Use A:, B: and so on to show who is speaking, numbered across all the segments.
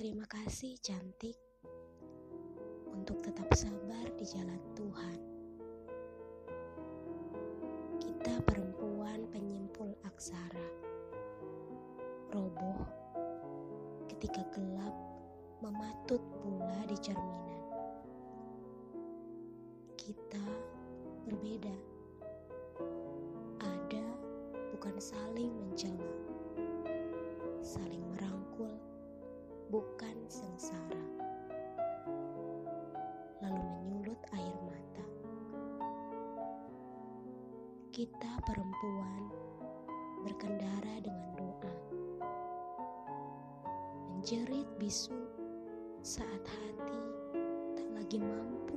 A: Terima kasih cantik untuk tetap sabar di jalan Tuhan. Kita perempuan penyimpul aksara. Roboh ketika gelap mematut pula di cerminan. Kita berbeda. Ada bukan saling mencela. Bukan sengsara. Lalu menyulut air mata. Kita perempuan berkendara dengan doa. Menjerit bisu saat hati tak lagi mampu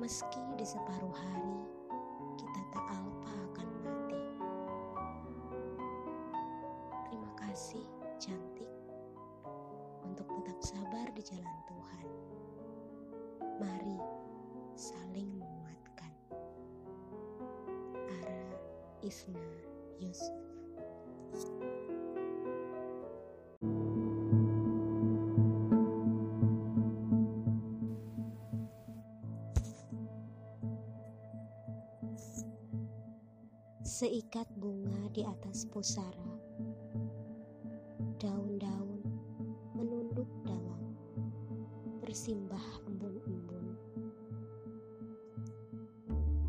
A: meski di separuh hari kita tak alpa akan mati. Terima kasih, cantik, untuk tetap sabar di jalan Tuhan. Mari saling menguatkan. Ara Isna Yusuf. Seikat bunga di atas pusara, daun-daun menunduk dalam, bersimbah embun-embun.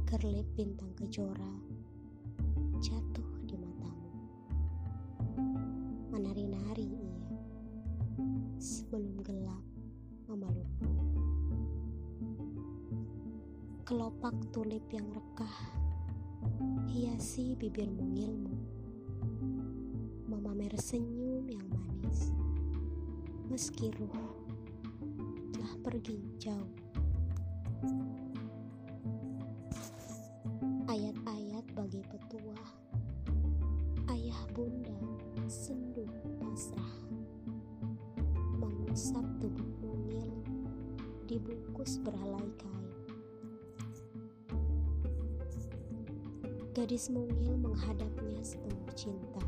A: Kerlip bintang kejora jatuh di matamu. Menari-nari ia, sebelum gelap memelukmu. Kelopak tulip yang rekah hiasi bibir mungilmu, memamer senyum yang manis, meski ruh telah pergi jauh. Ayat-ayat bagi petuah, ayah bunda sendu pasrah, mengusap tubuh mungil, dibungkus beralai kain. Gadis mungil menghadapnya sepenuh cinta,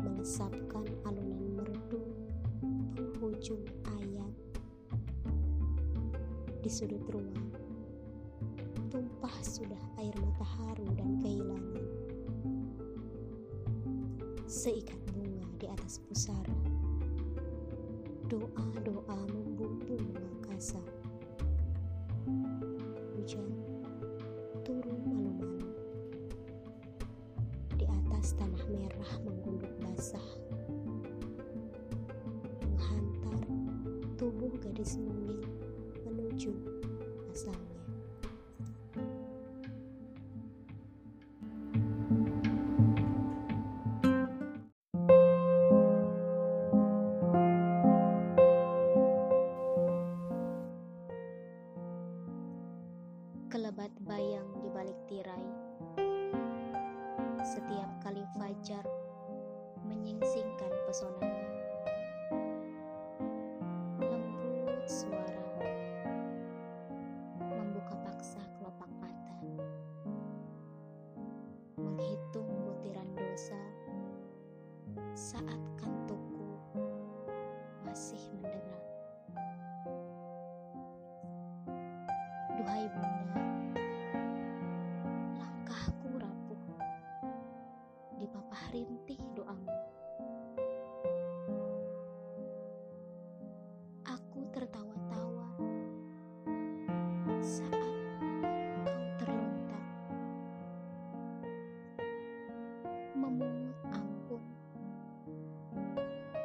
A: melesapkan alunan merdu penghujung ayat. Di sudut ruang, tumpah sudah air mata haru dan kehilangan. Seikat bunga di atas pusara, doa-doa membumbung mengangkasa. Hujan merah menggunduk basah. Menghantar tubuh gadis mungil menuju asalnya.
B: Kelebat bayang di balik tirai setiap kali fajar menyingsingkan pesonanya. Lembut suara membuka paksa kelopak mata, menghitung butiran dosa saat kantukku papah rintih doamu. Aku tertawa-tawa saat kau terlontar, memungut ampun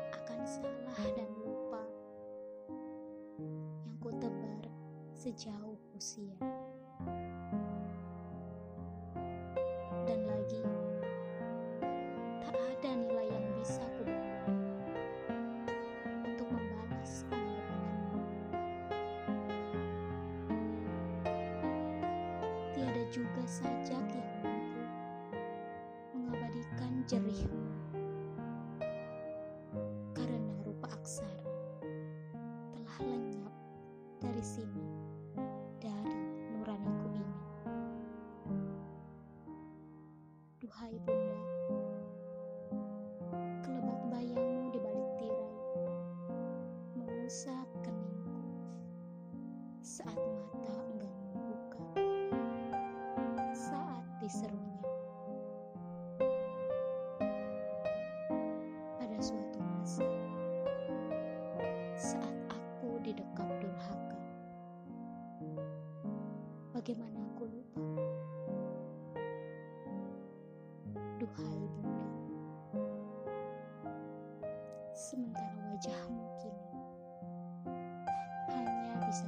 B: akan salah dan lupa yang ku tebar sejauh usia. juga saja mampu ya. mengabadikan jerihmu karena rupa aksara telah lenyap dari sini dari nuraniku ini. Duhai bunda di dekat durhaka. Bagaimana aku lupa? Duhai bunda, sementara wajahmu kini hanya bisa